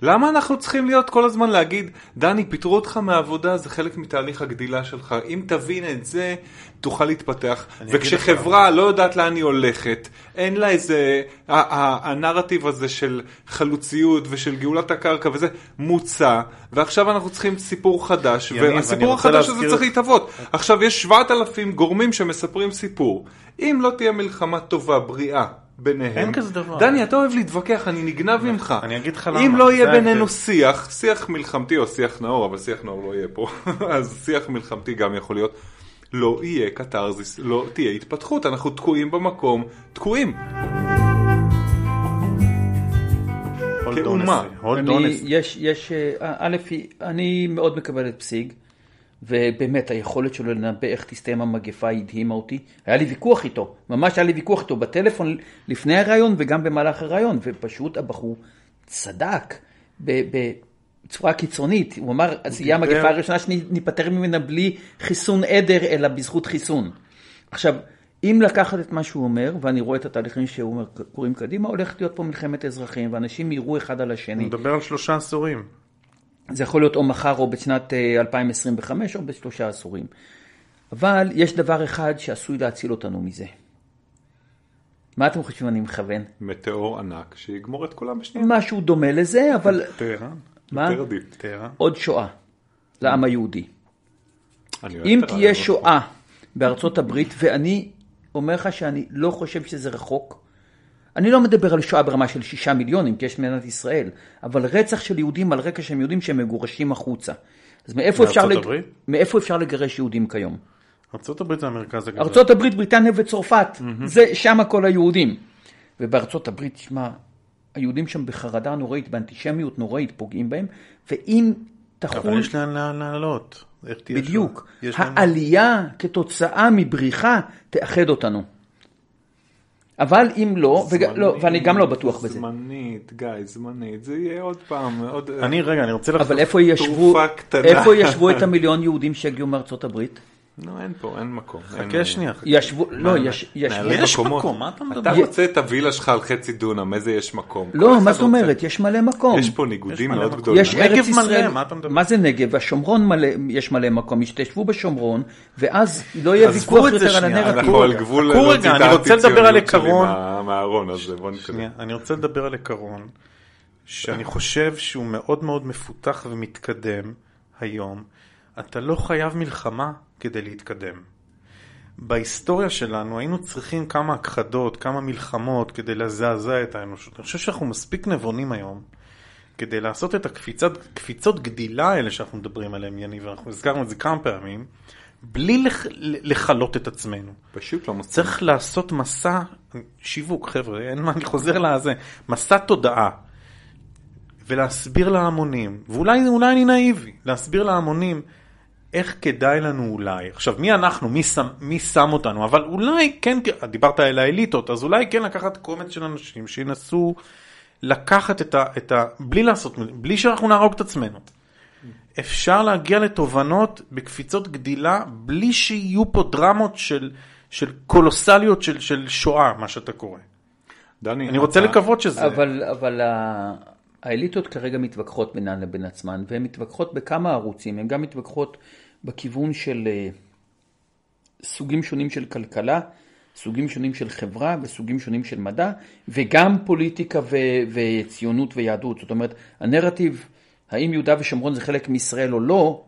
למה אנחנו צריכים להיות כל הזמן להגיד, דני, פיטרו אותך מהעבודה, זה חלק מתהליך הגדילה שלך. אם תבין את זה, תוכל להתפתח. וכשחברה לא יודעת לאן היא הולכת, אין לה איזה, הנרטיב הזה של חלוציות ושל גאולת הקרקע וזה, מוצע, ועכשיו אנחנו צריכים סיפור חדש, והסיפור החדש הזה צריך להתהוות. עכשיו, יש 7,000 גורמים שמספרים סיפור. אם לא תהיה מלחמה טובה, בריאה, ביניהם. אין כזה דבר. דני, אתה אוהב להתווכח, אני נגנב ממך. אני אגיד לך אם למה, לא זה יהיה. בינינו שיח, שיח מלחמתי או שיח נאור, אבל שיח נאור לא יהיה פה, *laughs* אז שיח מלחמתי גם יכול להיות. לא יהיה קתרזיס, לא תהיה התפתחות, אנחנו תקועים במקום, תקועים. כאומה. יש, יש, אה, א', אני מאוד מקבל את פסיג, ובאמת היכולת שלו לנבא איך תסתיים המגפה הדהימה אותי. היה לי ויכוח איתו, ממש היה לי ויכוח איתו בטלפון לפני הרעיון וגם במהלך הרעיון, ופשוט הבחור צדק בצורה קיצונית. הוא אמר, אז יהיה המגפה הראשונה שניפטר ממנה בלי חיסון עדר, אלא בזכות חיסון. עכשיו, אם לקחת את מה שהוא אומר, ואני רואה את התהליכים שהוא אומר קורים קדימה, הולכת להיות פה מלחמת אזרחים, ואנשים יראו אחד על השני. אני מדבר על שלושה עשורים. זה יכול להיות או מחר או בשנת אה, 2025 או בשלושה עשורים. אבל יש דבר אחד שעשוי להציל אותנו מזה. מה אתם חושבים אני מכוון? מטאור ענק שיגמור את כולם בשנייה. משהו דומה לזה, אבל טהרן? מה? טהרן? עוד שואה לעם היהודי. אם תהיה. שואה בארצות הברית, ואני אומר לך שאני לא חושב שזה רחוק, אני לא מדבר על שואה ברמה של שישה מיליונים, כי יש מדינת ישראל, אבל רצח של יהודים על רקע שהם יהודים שהם מגורשים החוצה. אז מאיפה אפשר, לג... מאיפה אפשר לגרש יהודים כיום? הברית זה המרכז הגדול. הברית, בריטניה וצרפת, זה שם כל היהודים. ובארצות הברית, שמע, היהודים שם בחרדה נוראית, באנטישמיות נוראית, פוגעים בהם, ואם תחול... אבל יש לאן לעלות. בדיוק. העלייה כתוצאה מבריחה תאחד אותנו. אבל אם לא, וג... לא, ואני גם לא בטוח בזה. זמנית, גיא, זמנית, זה יהיה עוד פעם, עוד... אני, רגע, אני רוצה לחזור. אבל איפה ישבו, תרופה קטנה. איפה ישבו את המיליון יהודים שהגיעו מארצות הברית? נו, אין פה, אין מקום. חכה שנייה. ישבו, לא, יש, ישבו. מקום, מה אתה מדבר? אתה רוצה את הווילה שלך על חצי דונם, איזה יש מקום? לא, מה זאת. אומרת? יש מלא מקום. יש פה ניגודים מאוד. גדולים. יש ארץ ישראל, מה זה נגב? והשומרון מלא, יש מלא מקום, ישתשבו בשומרון, ואז לא יהיה ויכוח יותר על הנרטיב. אנחנו על גבול לדבר על האנטי-ציוניות שלי מהארון הזה, בוא נתקדם. אני רוצה לדבר על עיקרון. שאני חושב שהוא מאוד מאוד מפותח ומתקדם היום. אתה לא חייב מלחמה כדי להתקדם. בהיסטוריה שלנו היינו צריכים כמה הכחדות, כמה מלחמות כדי לזעזע את האנושות. אני חושב שאנחנו מספיק נבונים היום כדי לעשות את הקפיצות גדילה האלה שאנחנו מדברים עליהם, יניב, ואנחנו הזכרנו את זה כמה פעמים, בלי לח, לכלות את עצמנו. פשוט לא מספיק. צריך לעשות מסע שיווק, חבר'ה, אין מה, אני חוזר לזה, מסע תודעה. ולהסביר להמונים, ואולי אולי אני נאיבי, להסביר להמונים איך כדאי לנו אולי, עכשיו מי אנחנו, מי שם, מי שם אותנו, אבל אולי כן, דיברת על האליטות, אז אולי כן לקחת קומץ של אנשים שינסו לקחת את ה, את ה... בלי לעשות, בלי שאנחנו נהרוג את עצמנו. אפשר להגיע לתובנות בקפיצות גדילה בלי שיהיו פה דרמות של, של קולוסליות של, של שואה, מה שאתה קורא. דני, אני רוצה אתה- לקוות שזה... אבל, אבל ה- האליטות כרגע מתווכחות בינן לבין עצמן, והן מתווכחות בכמה ערוצים, הן גם מתווכחות בכיוון של אה, סוגים שונים של כלכלה, סוגים שונים של חברה וסוגים שונים של מדע, וגם פוליטיקה ו- וציונות ויהדות. זאת אומרת, הנרטיב, האם יהודה ושומרון זה חלק מישראל או לא,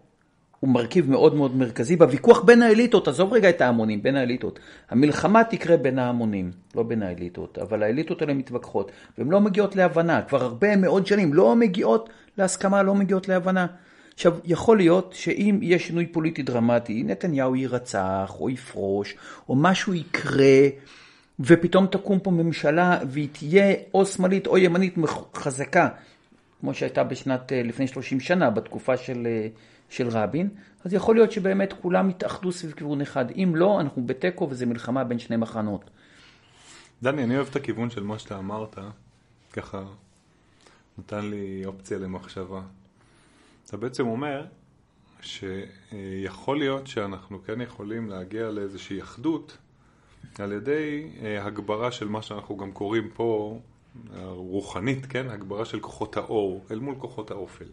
הוא מרכיב מאוד מאוד מרכזי בוויכוח בין האליטות, עזוב רגע את ההמונים, בין האליטות. המלחמה תקרה בין ההמונים, לא בין האליטות, אבל האליטות האלה מתווכחות, והן לא מגיעות להבנה, כבר הרבה מאוד שנים לא מגיעות להסכמה, לא מגיעות להבנה. עכשיו, יכול להיות שאם יהיה שינוי פוליטי דרמטי, נתניהו יירצח, או יפרוש, או משהו יקרה, ופתאום תקום פה ממשלה, והיא תהיה או שמאלית או ימנית חזקה, כמו שהייתה בשנת, אה, לפני 30 שנה, בתקופה של, אה, של רבין, אז יכול להיות שבאמת כולם יתאחדו סביב כיוון אחד. אם לא, אנחנו בתיקו וזה מלחמה בין שני מחנות. דני, אני אוהב את הכיוון של מה שאתה אמרת, ככה נתן לי אופציה למחשבה. אתה בעצם אומר שיכול להיות שאנחנו כן יכולים להגיע לאיזושהי אחדות על ידי אה, הגברה של מה שאנחנו גם קוראים פה, הרוחנית, כן? הגברה של כוחות האור אל מול כוחות האופל.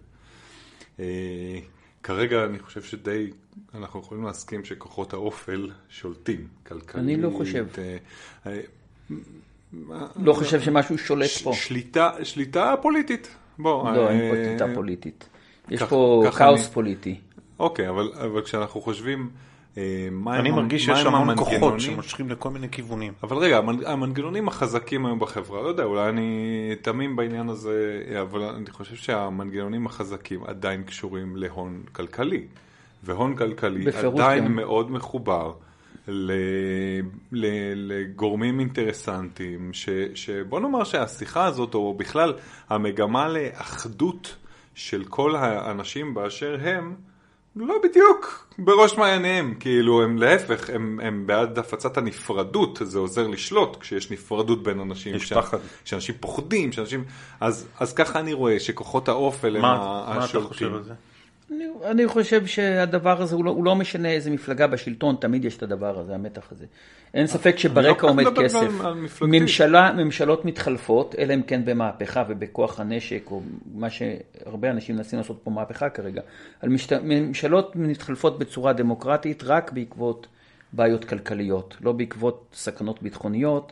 אה, כרגע אני חושב שדי, אנחנו יכולים להסכים שכוחות האופל שולטים כלכלית. אני לא חושב. אה, לא חושב שמשהו שולט פה. שליטה, שליטה פוליטית. בוא, לא, אין פה שליטה פוליטית. יש כך- פה ככה כאוס אני- פוליטי. אוקיי, אבל, אבל כשאנחנו חושבים אה, מה אני הם- מרגיש שיש הם המון כוחות שמושכים לכל מיני כיוונים. אבל רגע, המנ- המנגנונים החזקים היום בחברה, לא יודע, אולי אני תמים בעניין הזה, אבל אני חושב שהמנגנונים החזקים עדיין קשורים להון כלכלי. והון כלכלי עדיין כן. מאוד מחובר ל, ל, לגורמים אינטרסנטיים, ש, שבוא נאמר שהשיחה הזאת, או בכלל המגמה לאחדות של כל האנשים באשר הם, לא בדיוק בראש מעייניהם, כאילו הם להפך, הם, הם בעד הפצת הנפרדות, זה עוזר לשלוט כשיש נפרדות בין אנשים, יש פחד. שאנשים פוחדים, שאנשים, אז, אז ככה אני רואה שכוחות האופל הם מה ה- מה אתה השולטים. חושב על זה? אני, אני חושב שהדבר הזה, הוא לא, הוא לא משנה איזה מפלגה בשלטון, תמיד יש את הדבר הזה, המתח הזה. אין ספק לא שברקע עומד כסף. ממשלה, ממשלות מתחלפות, אלא אם כן במהפכה ובכוח הנשק, או מה שהרבה אנשים מנסים לעשות פה מהפכה כרגע. משת... ממשלות מתחלפות בצורה דמוקרטית רק בעקבות בעיות כלכליות, לא בעקבות סכנות ביטחוניות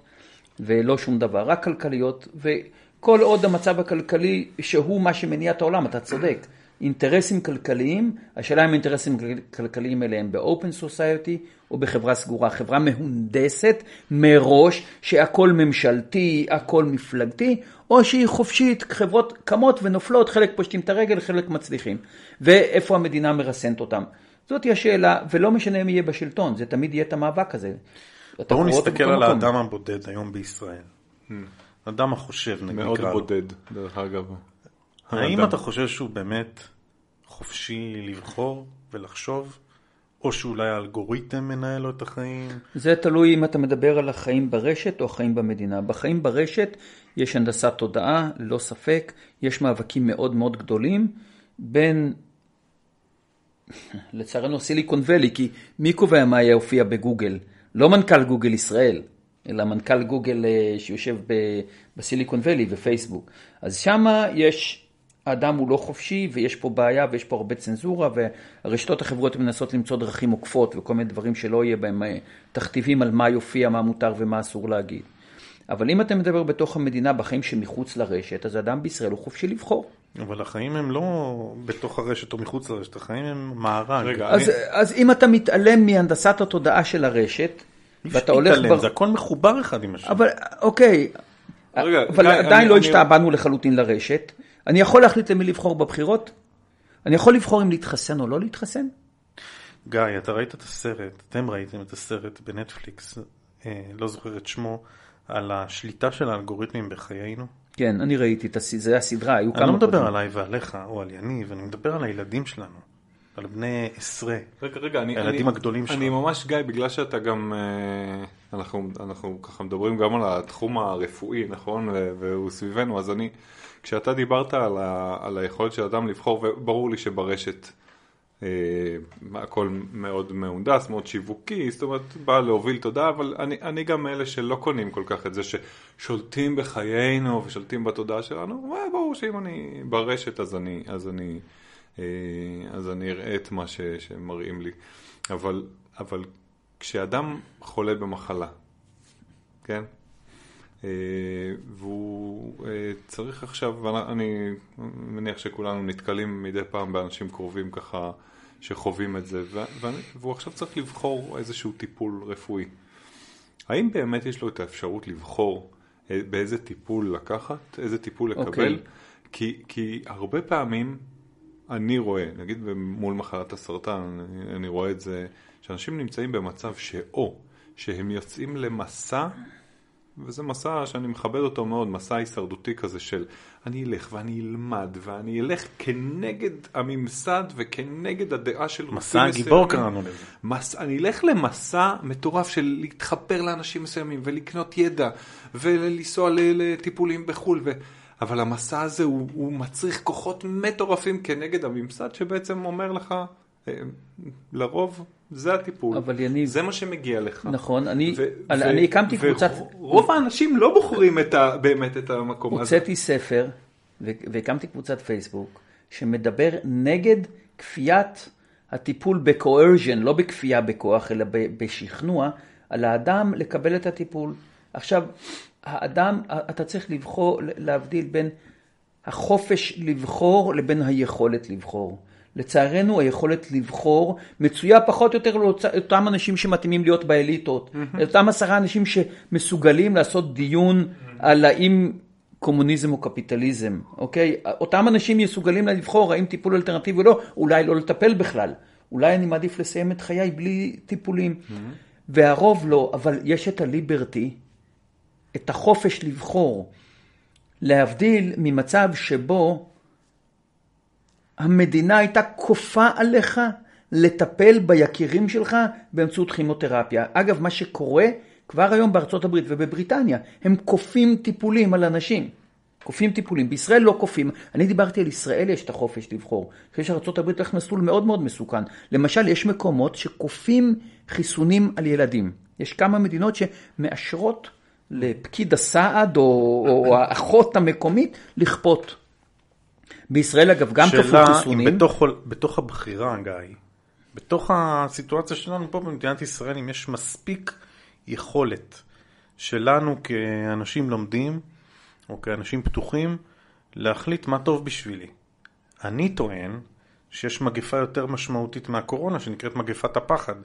ולא שום דבר, רק כלכליות, וכל עוד המצב הכלכלי, שהוא מה שמניע את העולם, אתה צודק. אינטרסים כלכליים, השאלה אם אינטרסים כלכליים האלה הם באופן סוסייטי או בחברה סגורה, חברה מהונדסת מראש שהכל ממשלתי, הכל מפלגתי, או שהיא חופשית, חברות קמות ונופלות, חלק פושטים את הרגל, חלק מצליחים. ואיפה המדינה מרסנת אותם. זאת היא השאלה, ולא משנה מי יהיה בשלטון, זה תמיד יהיה את המאבק הזה. אתה בואו נסתכל על. האדם הבודד היום בישראל. אדם החושב, נקרא מאוד. בודד, דרך אגב. האם. אתה חושב שהוא באמת חופשי לבחור ולחשוב? או שאולי האלגוריתם מנהל לו את החיים? זה תלוי אם אתה מדבר על החיים ברשת או החיים במדינה. בחיים ברשת יש הנדסת תודעה, ללא ספק, יש מאבקים מאוד מאוד גדולים בין, לצערנו סיליקון ואלי, כי מי קובע מה יופיע בגוגל? לא מנכ"ל גוגל ישראל, אלא מנכ"ל גוגל אה, שיושב בסיליקון ואלי ופייסבוק. אז שמה יש, האדם הוא לא חופשי ויש פה בעיה ויש פה הרבה צנזורה והרשתות החברתיות מנסות למצוא דרכים עוקפות וכל מיני דברים שלא יהיה בהם אה, תכתיבים על מה יופיע, מה מותר ומה אסור להגיד. אבל אם אתה מדבר בתוך המדינה, בחיים שמחוץ לרשת, אז אדם בישראל הוא חופשי לבחור. אבל החיים הם לא בתוך הרשת או מחוץ לרשת, החיים הם מארג. רגע, אז, אני- אז אם אתה מתעלם מהנדסת התודעה של הרשת, ואתה הולך... להתעלם, בר- זה הכל מחובר אחד עם השני. אבל אוקיי, רגע, אבל גיא, עדיין אני- לא אני- השתעבדנו לחלוטין לרשת. אני יכול להחליט למי לבחור בבחירות? אני יכול לבחור אם להתחסן או לא להתחסן? גיא, אתה ראית את הסרט, אתם ראיתם את הסרט בנטפליקס, אה, לא זוכר את שמו, על השליטה של האלגוריתמים בחיינו? כן, אני ראיתי את הסדרה, זה הסדרה, היו כמה... אני לא מדבר קודמים. עליי ועליך או על יניב, אני מדבר על הילדים שלנו, על בני עשרה. רגע, רגע, אני... הילדים אני- הגדולים שלך. אני ממש, גיא, בגלל שאתה גם... אה, אנחנו, אנחנו ככה מדברים גם על התחום הרפואי, נכון? והוא סביבנו, אז אני... כשאתה דיברת על, ה, על היכולת של אדם לבחור, וברור לי שברשת אה, הכל מאוד מהונדס, מאוד שיווקי, זאת אומרת, בא להוביל תודעה, אבל אני, אני גם מאלה שלא קונים כל כך את זה ששולטים בחיינו ושולטים בתודעה שלנו, אה, ברור שאם אני ברשת אז אני, אז אני, אה, אז אני אראה את מה ש, שמראים לי. אבל, אבל כשאדם חולה במחלה, כן? אה, והוא אה, צריך עכשיו, ואני מניח שכולנו נתקלים מדי פעם באנשים קרובים ככה שחווים את זה, והוא עכשיו צריך לבחור איזשהו טיפול רפואי. האם באמת יש לו את האפשרות לבחור אה, באיזה טיפול לקחת, איזה טיפול לקבל? אוקיי. כי, כי הרבה פעמים אני רואה, נגיד מול מחלת הסרטן, אני, אני רואה את זה, שאנשים נמצאים במצב שאו שהם יוצאים למסע, וזה מסע שאני מכבד אותו מאוד, מסע הישרדותי כזה של אני אלך ואני אלמד ואני אלך כנגד הממסד וכנגד הדעה של מסע הגיבור. קראנו לזה. מס... אני אלך למסע מטורף של להתחבר לאנשים מסוימים ולקנות ידע ולנסוע לטיפולים בחו"ל ו... אבל המסע הזה הוא, הוא מצריך כוחות מטורפים כנגד הממסד שבעצם אומר לך, אה, לרוב זה הטיפול, אבל יניב- זה מה שמגיע לך. נכון, אני- ו- אני- ו- אני הקמתי קבוצת- ורוב האנשים לא בוחרים את ה... באמת את המקום הזה. הוצאתי ספר ו- והקמתי קבוצת פייסבוק שמדבר נגד כפיית הטיפול בקוארז'ן, לא בכפייה בכוח, אלא בשכנוע, על האדם לקבל את הטיפול. עכשיו, האדם, אתה צריך לבחור, להבדיל בין החופש לבחור לבין היכולת לבחור. לצערנו היכולת לבחור מצויה פחות או יותר לאותם אנשים שמתאימים להיות באליטות. אותם עשרה אנשים שמסוגלים לעשות דיון על האם קומוניזם או קפיטליזם, אוקיי? אותם אנשים מסוגלים לבחור האם טיפול אלטרנטיבי או לא, אולי לא לטפל בכלל. אולי אני מעדיף לסיים את חיי בלי טיפולים. והרוב לא, אבל יש את הליברטי, את החופש לבחור. להבדיל ממצב שבו המדינה הייתה כופה עליך לטפל ביקירים שלך באמצעות כימותרפיה. אגב, מה שקורה כבר היום בארצות הברית ובבריטניה, הם כופים טיפולים על אנשים. כופים טיפולים. בישראל לא כופים. אני דיברתי על ישראל יש את החופש לבחור. שארצות הברית הולך מסלול מאוד מאוד מסוכן. למשל, יש מקומות שכופים חיסונים על ילדים. יש כמה מדינות שמאשרות לפקיד הסעד או, או האחות המקומית לכפות. בישראל אגב גם כפו שאלה חיסונים. אם בתוך, בתוך הבחירה, גיא, בתוך הסיטואציה שלנו פה במדינת ישראל, אם יש מספיק יכולת שלנו כאנשים לומדים, או כאנשים פתוחים, להחליט מה טוב בשבילי. אני טוען שיש מגפה יותר משמעותית מהקורונה, שנקראת מגפת הפחד.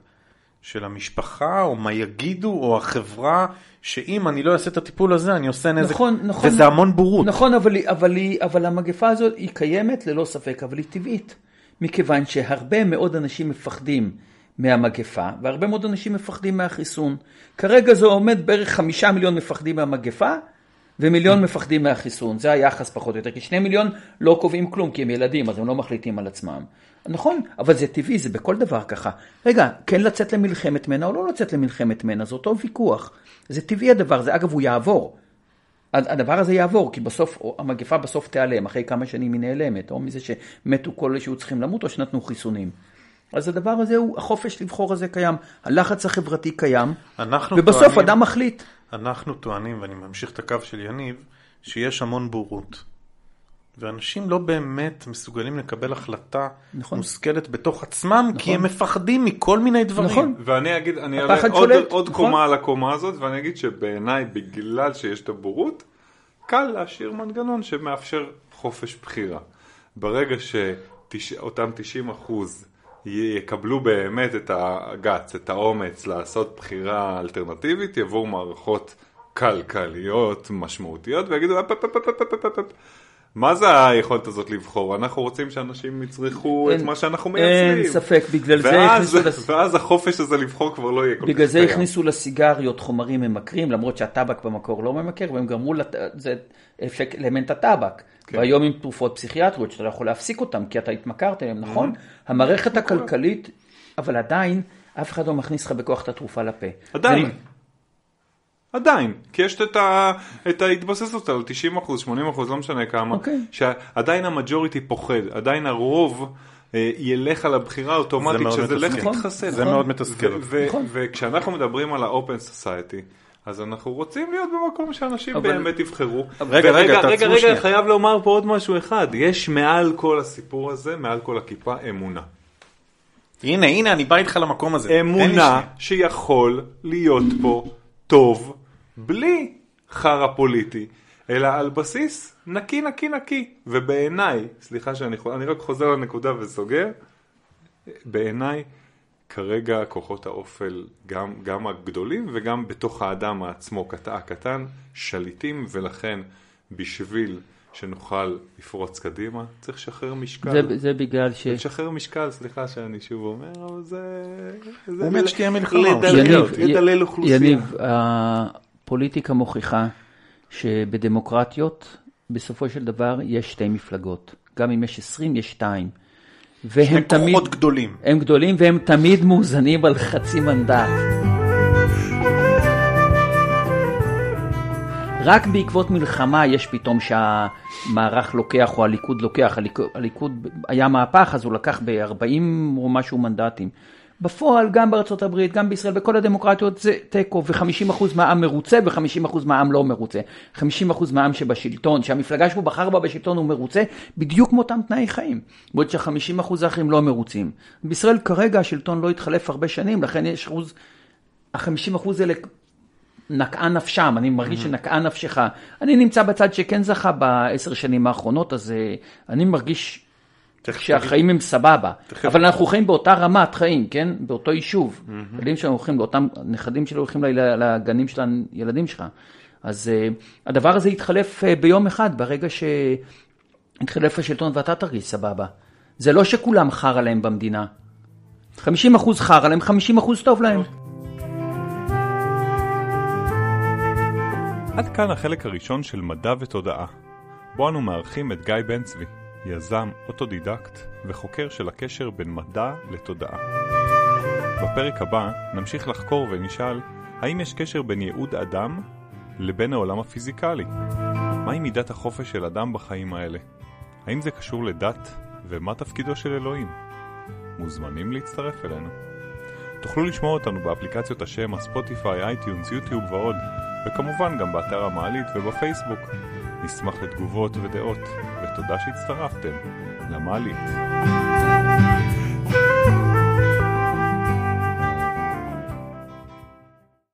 של המשפחה, או מה יגידו, או החברה, שאם אני לא אעשה את הטיפול הזה, אני עושה נזק. נכון, נכון. וזה המון בורות. נכון, אבל, אבל, אבל המגפה הזאת היא קיימת ללא ספק, אבל היא טבעית. מכיוון שהרבה מאוד אנשים מפחדים מהמגפה, והרבה מאוד אנשים מפחדים מהחיסון. כרגע זה עומד בערך חמישה מיליון מפחדים מהמגפה, ומיליון מפחדים מהחיסון. זה היחס פחות או יותר, כי שני מיליון לא קובעים כלום, כי הם ילדים, אז הם לא מחליטים על עצמם. נכון, אבל זה טבעי, זה בכל דבר ככה. רגע, כן לצאת למלחמת מנע או לא לצאת למלחמת מנע, זה אותו ויכוח. זה טבעי הדבר הזה, אגב, הוא יעבור. הדבר הזה יעבור, כי בסוף, המגפה בסוף תיעלם, אחרי כמה שנים היא נעלמת, או מזה שמתו כל אלה שהיו צריכים למות, או שנתנו חיסונים. אז הדבר הזה הוא, החופש לבחור הזה קיים, הלחץ החברתי קיים, ובסוף טוענים- אדם מחליט. אנחנו טוענים, ואני ממשיך את הקו של יניב, שיש המון בורות. ואנשים לא באמת מסוגלים לקבל החלטה נכון. מושכלת בתוך עצמם, כי הם מפחדים מכל מיני דברים. נכון. ואני אגיד, אני אעלה עוד, עוד נכון. קומה על הקומה הזאת, ואני אגיד שבעיניי, בגלל שיש את הבורות, קל להשאיר מנגנון שמאפשר חופש בחירה. ברגע שאותם 90 אחוז יקבלו באמת את הגץ, את האומץ לעשות בחירה אלטרנטיבית, יבואו מערכות כלכליות משמעותיות ויגידו, מה זה היכולת הזאת לבחור? אנחנו רוצים שאנשים יצרכו את מה שאנחנו מייצרים. אין ספק, בגלל זה ואז, הכניסו לס- ואז החופש הזה לבחור כבר לא יהיה כל כך בגלל זה קיים. הכניסו לסיגריות חומרים ממכרים, למרות שהטבק במקור לא ממכר, והם גרמו, לת... זה אפקט אלמנט הטבק. כן. והיום עם תרופות פסיכיאטריות, שאתה לא יכול להפסיק אותן, כי אתה התמכרת אליהן, נכון? Mm-hmm. המערכת הכלכלית, אבל עדיין, אף אחד לא מכניס לך בכוח את התרופה לפה. עדיין. עדיין, כי יש את, ה, את ההתבססות על 90 אחוז, 80 אחוז, לא משנה כמה, אוקיי. שעדיין המג'וריטי פוחד, עדיין הרוב אה, ילך על הבחירה האוטומטית, שזה לך מתסכל. תתחסן. זה מאוד מתסכל נכון. וכשאנחנו מדברים על ה-open society, אז אנחנו רוצים להיות במקום שאנשים אבל- באמת יבחרו. רגע, רגע, רגע, רגע, שנייה. חייב לומר פה עוד משהו אחד, יש מעל כל הסיפור הזה, מעל כל הכיפה, אמונה. הנה, הנה, אני בא איתך למקום הזה. אמונה. שיכול להיות פה טוב בלי חרא פוליטי, אלא על בסיס נקי נקי נקי. ובעיניי, סליחה שאני אני רק חוזר לנקודה וסוגר, בעיניי כרגע כוחות האופל, גם, גם הגדולים וגם בתוך האדם עצמו, קט- הקטן, שליטים ולכן בשביל שנוכל לפרוץ קדימה, צריך לשחרר משקל. זה, זה בגלל ש... לשחרר משקל, סליחה שאני שוב אומר, אבל זה... זה באמת ל- שתהיה מלחמה. לדלל, יניב, לדלל אוכלוסייה. יניב, הפוליטיקה מוכיחה שבדמוקרטיות, בסופו של דבר, יש שתי מפלגות. גם אם יש 20, יש שתיים. והם הם תמיד, כוחות גדולים. הם גדולים והם תמיד מאוזנים על חצי מנדט. רק בעקבות מלחמה יש פתאום שהמערך לוקח או הליכוד לוקח, הליכוד, הליכוד היה מהפך אז הוא לקח ב-40 או משהו מנדטים. בפועל גם בארצות הברית, גם בישראל, בכל הדמוקרטיות זה תיקו ו-50% מהעם מרוצה ו-50% מהעם לא מרוצה. 50% מהעם שבשלטון, שהמפלגה שהוא בחר בה בשלטון הוא מרוצה, בדיוק מאותם תנאי חיים. בעוד שה-50% האחרים לא מרוצים. בישראל כרגע השלטון לא התחלף הרבה שנים, לכן יש אחוז, ה-50% האלה נקעה נפשם, אני מרגיש שנקעה נפשך. אני נמצא בצד שכן זכה בעשר שנים האחרונות, אז אה, אני מרגיש שהחיים הם סבבה. אבל אנחנו חיים באותה רמת חיים, כן? באותו יישוב. ילדים שלנו הולכים לאותם, הנכדים שלנו הולכים לגנים של הילדים שלך. אז אה, הדבר הזה יתחלף אה, ביום אחד, ברגע שיתחלף השלטון ואתה תרגיש סבבה. זה לא שכולם חרא להם במדינה. 50% חרא להם, 50% טוב להם. עד כאן החלק הראשון של מדע ותודעה, בו אנו מארחים את גיא בן צבי, יזם, אוטודידקט וחוקר של הקשר בין מדע לתודעה. בפרק הבא נמשיך לחקור ונשאל האם יש קשר בין ייעוד אדם לבין העולם הפיזיקלי? מהי מידת החופש של אדם בחיים האלה? האם זה קשור לדת ומה תפקידו של אלוהים? מוזמנים להצטרף אלינו. תוכלו לשמוע אותנו באפליקציות השמע, ספוטיפיי, אייטיונס, יוטיוב ועוד, וכמובן גם באתר המעלית ובפייסבוק. נשמח לתגובות ודעות, ותודה שהצטרפתם למעלית.